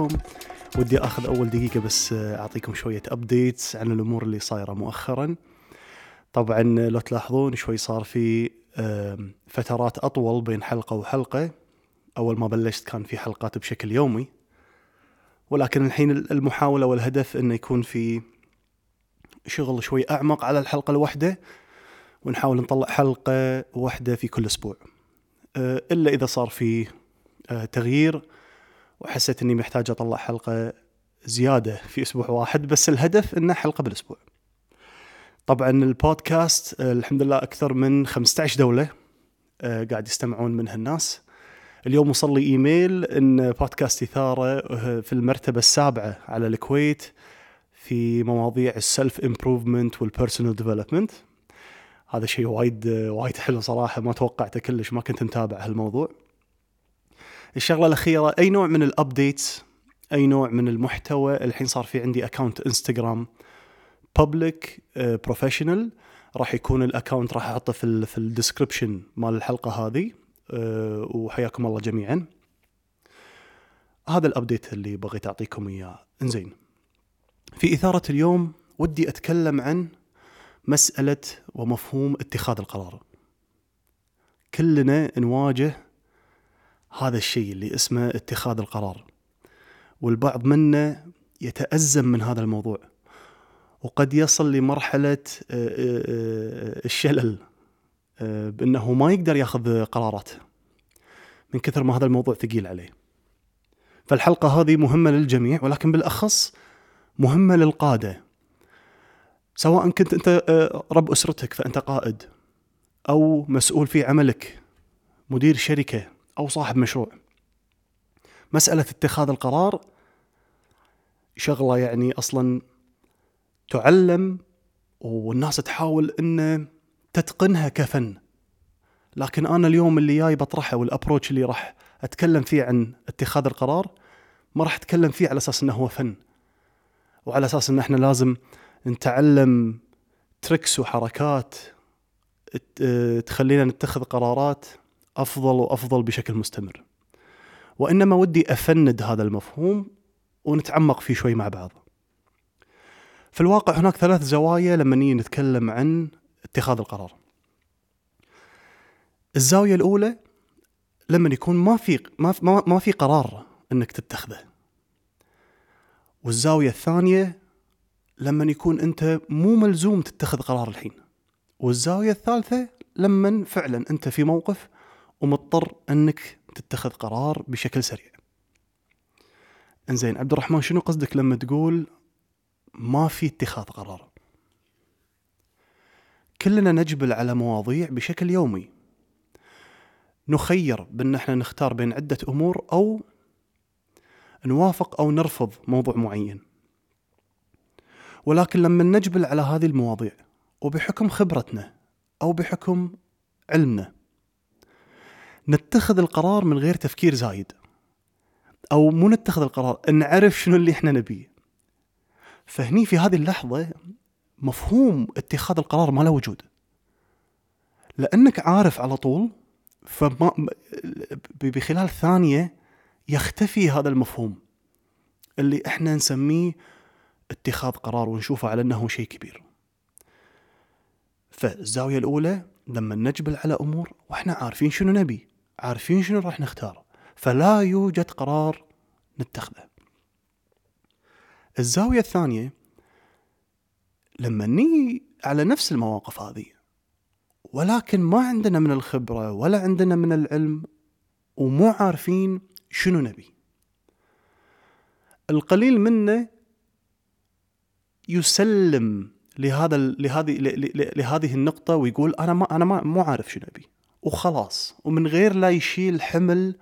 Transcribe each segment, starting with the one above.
اليوم. ودي آخذ أول دقيقة بس أعطيكم شوية ابديتس عن الأمور اللي صايرة مؤخرا. طبعا لو تلاحظون شوي صار في فترات أطول بين حلقة وحلقة. أول ما بلشت كان في حلقات بشكل يومي. ولكن الحين المحاولة والهدف إنه يكون في شغل شوي أعمق على الحلقة الواحدة. ونحاول نطلع حلقة واحدة في كل أسبوع. آه، إلا إذا صار في آه، تغيير وحسيت إني محتاج أطلع حلقة زيادة في أسبوع واحد بس الهدف إنه حلقة بالأسبوع. طبعا البودكاست آه، الحمد لله أكثر من 15 دولة آه، قاعد يستمعون منها الناس. اليوم وصل لي إيميل إن بودكاست إثارة آه، في المرتبة السابعة على الكويت في مواضيع ال self-improvement وال personal development. هذا شيء وايد وايد حلو صراحة ما توقعته كلش ما كنت متابع هالموضوع. الشغلة الأخيرة أي نوع من ال updates أي نوع من المحتوى الحين صار في عندي account انستغرام public professional راح يكون ال account راح أحطه في في ال description مال الحلقة هذه أه، وحياكم الله جميعا. هذا ال update اللي بغيت أعطيكم إياه. إنزين في إثارة اليوم ودي أتكلم عن مسألة ومفهوم اتخاذ القرار. كلنا نواجه هذا الشيء اللي اسمه اتخاذ القرار. والبعض منا يتأزم من هذا الموضوع. وقد يصل لمرحلة آه، آه، آه، الشلل بأنه ما يقدر يأخذ قرارات من كثر ما هذا الموضوع ثقيل عليه. فالحلقة هذه مهمة للجميع ولكن بالأخص مهمة للقادة. سواء كنت أنت رب أسرتك فأنت قائد أو مسؤول في عملك مدير شركة أو صاحب مشروع. مسألة اتخاذ القرار شغلة يعني أصلا تعلم والناس تحاول إن تتقنها كفن. لكن أنا اليوم اللي جاي بطرحه وال approach اللي راح أتكلم فيه عن اتخاذ القرار ما راح أتكلم فيه على أساس إنه هو فن. وعلى أساس إن إحنا لازم نتعلم tricks وحركات تخلينا نتخذ قرارات أفضل وأفضل بشكل مستمر. وإنما ودي أفند هذا المفهوم ونتعمق فيه شوي مع بعض. في الواقع هناك ثلاث زوايا لما نيجي نتكلم عن اتخاذ القرار. الزاوية الأولى لما يكون ما في ما ما, في قرار إنك تتخذه. والزاوية الثانية لما يكون أنت مو ملزوم تتخذ قرار الحين. والزاوية الثالثة لما فعلا أنت في موقف ومضطر أنك تتخذ قرار بشكل سريع. إنزين عبد الرحمن شنو قصدك لما تقول ما في اتخاذ قرار؟ كلنا نجبل على مواضيع بشكل يومي. نخير بأن إحنا نختار بين عدة أمور أو نوافق أو نرفض موضوع معين. ولكن لما نجبل على هذه المواضيع وبحكم خبرتنا أو بحكم علمنا نتخذ القرار من غير تفكير زايد. أو مو نتخذ القرار نعرف شنو اللي إحنا نبيه. فهني في هذه اللحظة مفهوم اتخاذ القرار ما له وجود. لأنك عارف على طول فما بخلال ثانية يختفي هذا المفهوم. اللي إحنا نسميه اتخاذ قرار ونشوفه على إنه شيء كبير. فالزاوية الأولى لما نجبل على أمور وإحنا عارفين شنو نبي. عارفين شنو راح نختار فلا يوجد قرار نتخذه. الزاوية الثانية لما نيجي على نفس المواقف هذه ولكن ما عندنا من الخبرة ولا عندنا من العلم ومو عارفين شنو نبي. القليل منا يسلم لهذا لهذه لهذه النقطة ويقول أنا ما أنا ما مو عارف شنو أبي. وخلاص. ومن غير لا يشيل حمل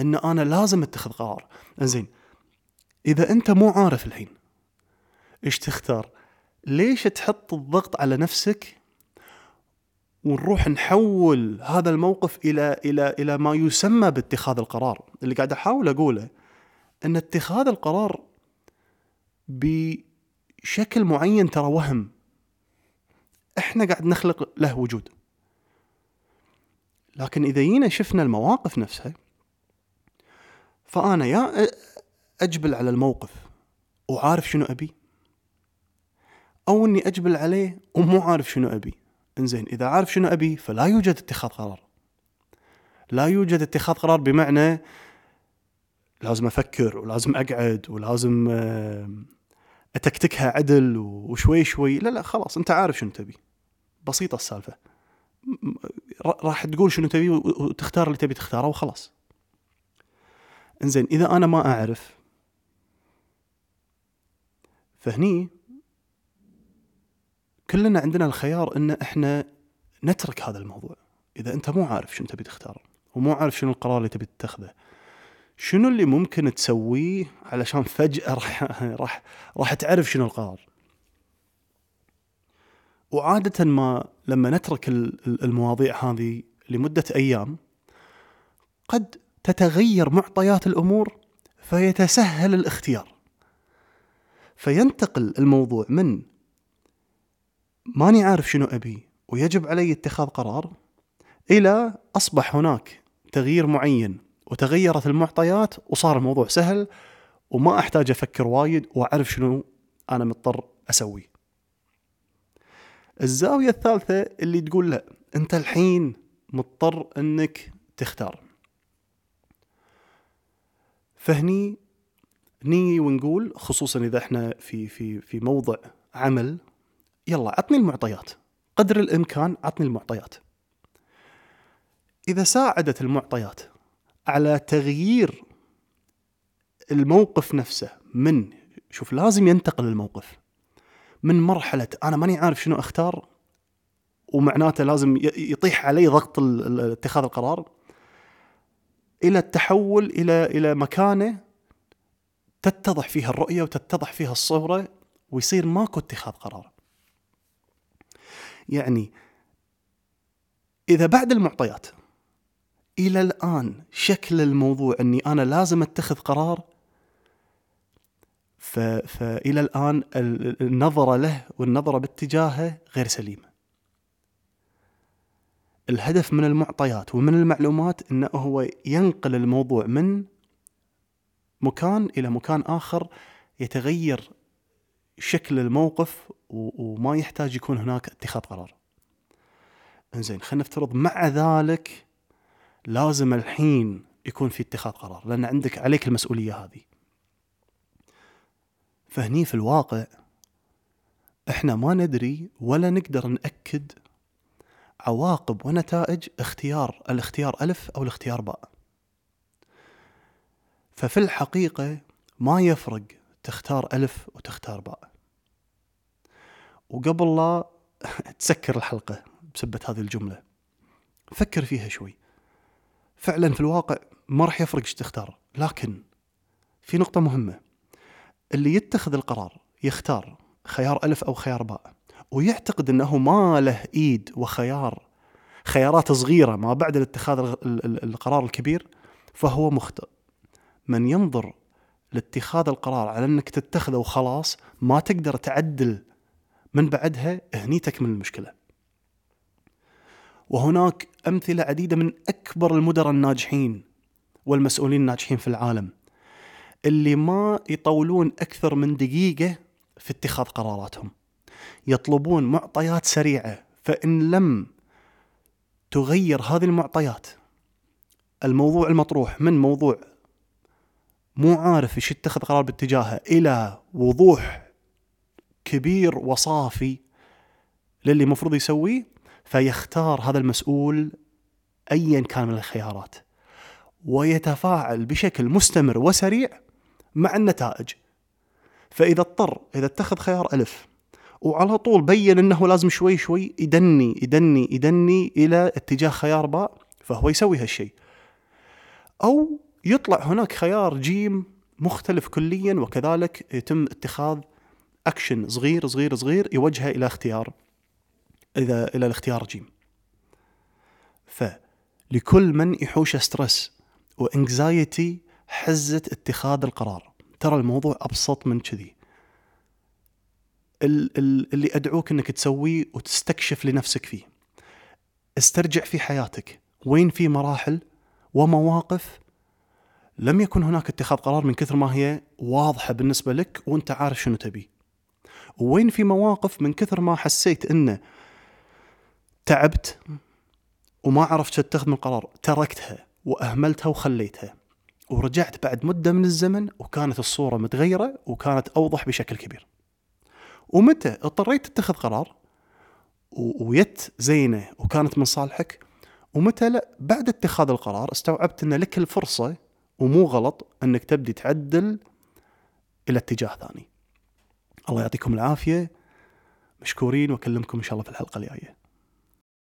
أن أنا لازم أتخذ قرار. إنزين إذا أنت مو عارف الحين إيش تختار ليش تحط الضغط على نفسك ونروح نحول هذا الموقف إلى إلى إلى ما يسمى باتخاذ القرار؟ اللي قاعد أحاول أقوله أن اتخاذ القرار بشكل معين ترى وهم. إحنا قاعد نخلق له وجود. لكن إذا جينا شفنا المواقف نفسها فأنا يا أجبل على الموقف وعارف شنو أبي أو إني أجبل عليه ومو عارف شنو أبي. إنزين إذا عارف شنو أبي فلا يوجد اتخاذ قرار. لا يوجد اتخاذ قرار بمعنى لازم أفكر ولازم أقعد ولازم آه، أتكتكها عدل وشوي شوي. لا لا خلاص أنت عارف شنو تبي. بسيطة السالفة. راح تقول شنو تبي وتختار اللي تبي تختاره وخلاص. إنزين إذا أنا ما أعرف فهني كلنا عندنا الخيار إن إحنا نترك هذا الموضوع. إذا أنت مو عارف شنو تبي تختار ومو عارف شنو القرار اللي تبي تتخذه شنو اللي ممكن تسويه علشان فجأة راح راح راح تعرف شنو القرار؟ وعادة ما لما نترك المواضيع هذه لمدة أيام قد تتغير معطيات الأمور فيتسهل الاختيار. فينتقل الموضوع من ماني عارف شنو أبي ويجب علي اتخاذ قرار إلى أصبح هناك تغيير معين وتغيرت المعطيات وصار الموضوع سهل وما أحتاج أفكر وايد وأعرف شنو أنا مضطر أسوي. الزاوية الثالثة اللي تقول لا أنت الحين مضطر أنك تختار. فهني نيجي ونقول خصوصا إذا إحنا في في في موضع عمل يلا عطني المعطيات. قدر الإمكان عطني المعطيات. إذا ساعدت المعطيات على تغيير الموقف نفسه من شوف لازم ينتقل الموقف من مرحلة أنا ماني عارف شنو أختار ومعناته لازم يطيح علي ضغط اتخاذ القرار إلى التحول إلى إلى مكانة تتضح فيها الرؤية وتتضح فيها الصورة ويصير ماكو اتخاذ قرار يعني إذا بعد المعطيات إلى الآن شكل الموضوع أني أنا لازم أتخذ قرار. فإلى الآن النظرة له والنظرة باتجاهه غير سليمة. الهدف من المعطيات ومن المعلومات أنه هو ينقل الموضوع من مكان إلى مكان آخر يتغير شكل الموقف وما يحتاج يكون هناك اتخاذ قرار. إنزين خلينا نفترض مع ذلك لازم الحين يكون في اتخاذ قرار لأن عندك عليك المسؤولية هذه. فهني في الواقع إحنا ما ندري ولا نقدر نأكد عواقب ونتائج اختيار الاختيار ألف أو الاختيار باء. ففي الحقيقة ما يفرق تختار ألف وتختار باء. وقبل لا تسكر الحلقة بسبة هذه الجملة فكر فيها شوي. فعلا في الواقع ما راح يفرق إيش تختار لكن في نقطة مهمة. اللي يتخذ القرار يختار خيار ألف أو خيار باء ويعتقد أنه ما له إيد وخيار خيارات صغيرة ما بعد الاتخاذ القرار الكبير فهو مخطئ. من ينظر لاتخاذ القرار على أنك تتخذه وخلاص ما تقدر تعدل من بعدها هني تكمن المشكلة. وهناك أمثلة عديدة من أكبر المدراء الناجحين والمسؤولين الناجحين في العالم. اللي ما يطولون أكثر من دقيقة في اتخاذ قراراتهم. يطلبون معطيات سريعة فإن لم تغير هذه المعطيات الموضوع المطروح من موضوع مو عارف إيش يتخذ قرار باتجاهه إلى وضوح كبير وصافي للي المفروض يسويه فيختار هذا المسؤول ايا كان من الخيارات. ويتفاعل بشكل مستمر وسريع مع النتائج. فإذا اضطر إذا اتخذ خيار ألف وعلى طول بين إنه لازم شوي شوي يدني يدني يدني إلى اتجاه خيار باء فهو يسوي هالشيء أو يطلع هناك خيار جيم مختلف كليا وكذلك يتم اتخاذ أكشن صغير صغير صغير يوجهه إلى اختيار إذا إلى الاختيار جيم. فلكل من يحوش stress و anxiety حزة اتخاذ القرار. ترى الموضوع أبسط من كذي. اللي أدعوك أنك تسويه وتستكشف لنفسك فيه. استرجع في حياتك. وين في مراحل ومواقف لم يكن هناك اتخاذ قرار من كثر ما هي واضحة بالنسبة لك وأنت عارف شنو تبي. وين في مواقف من كثر ما حسيت إنه تعبت وما عرفت تتخذ من قرار. تركتها وأهملتها وخليتها. ورجعت بعد مدة من الزمن وكانت الصورة متغيرة وكانت أوضح بشكل كبير. ومتى اضطريت تتخذ قرار؟ ويت زينة وكانت من صالحك. ومتى لا؟ بعد اتخاذ القرار استوعبت إن لك الفرصة ومو غلط إنك تبدي تعدل إلى اتجاه ثاني. الله يعطيكم العافية. مشكورين وأكلمكم إن شاء الله في الحلقة الجاية.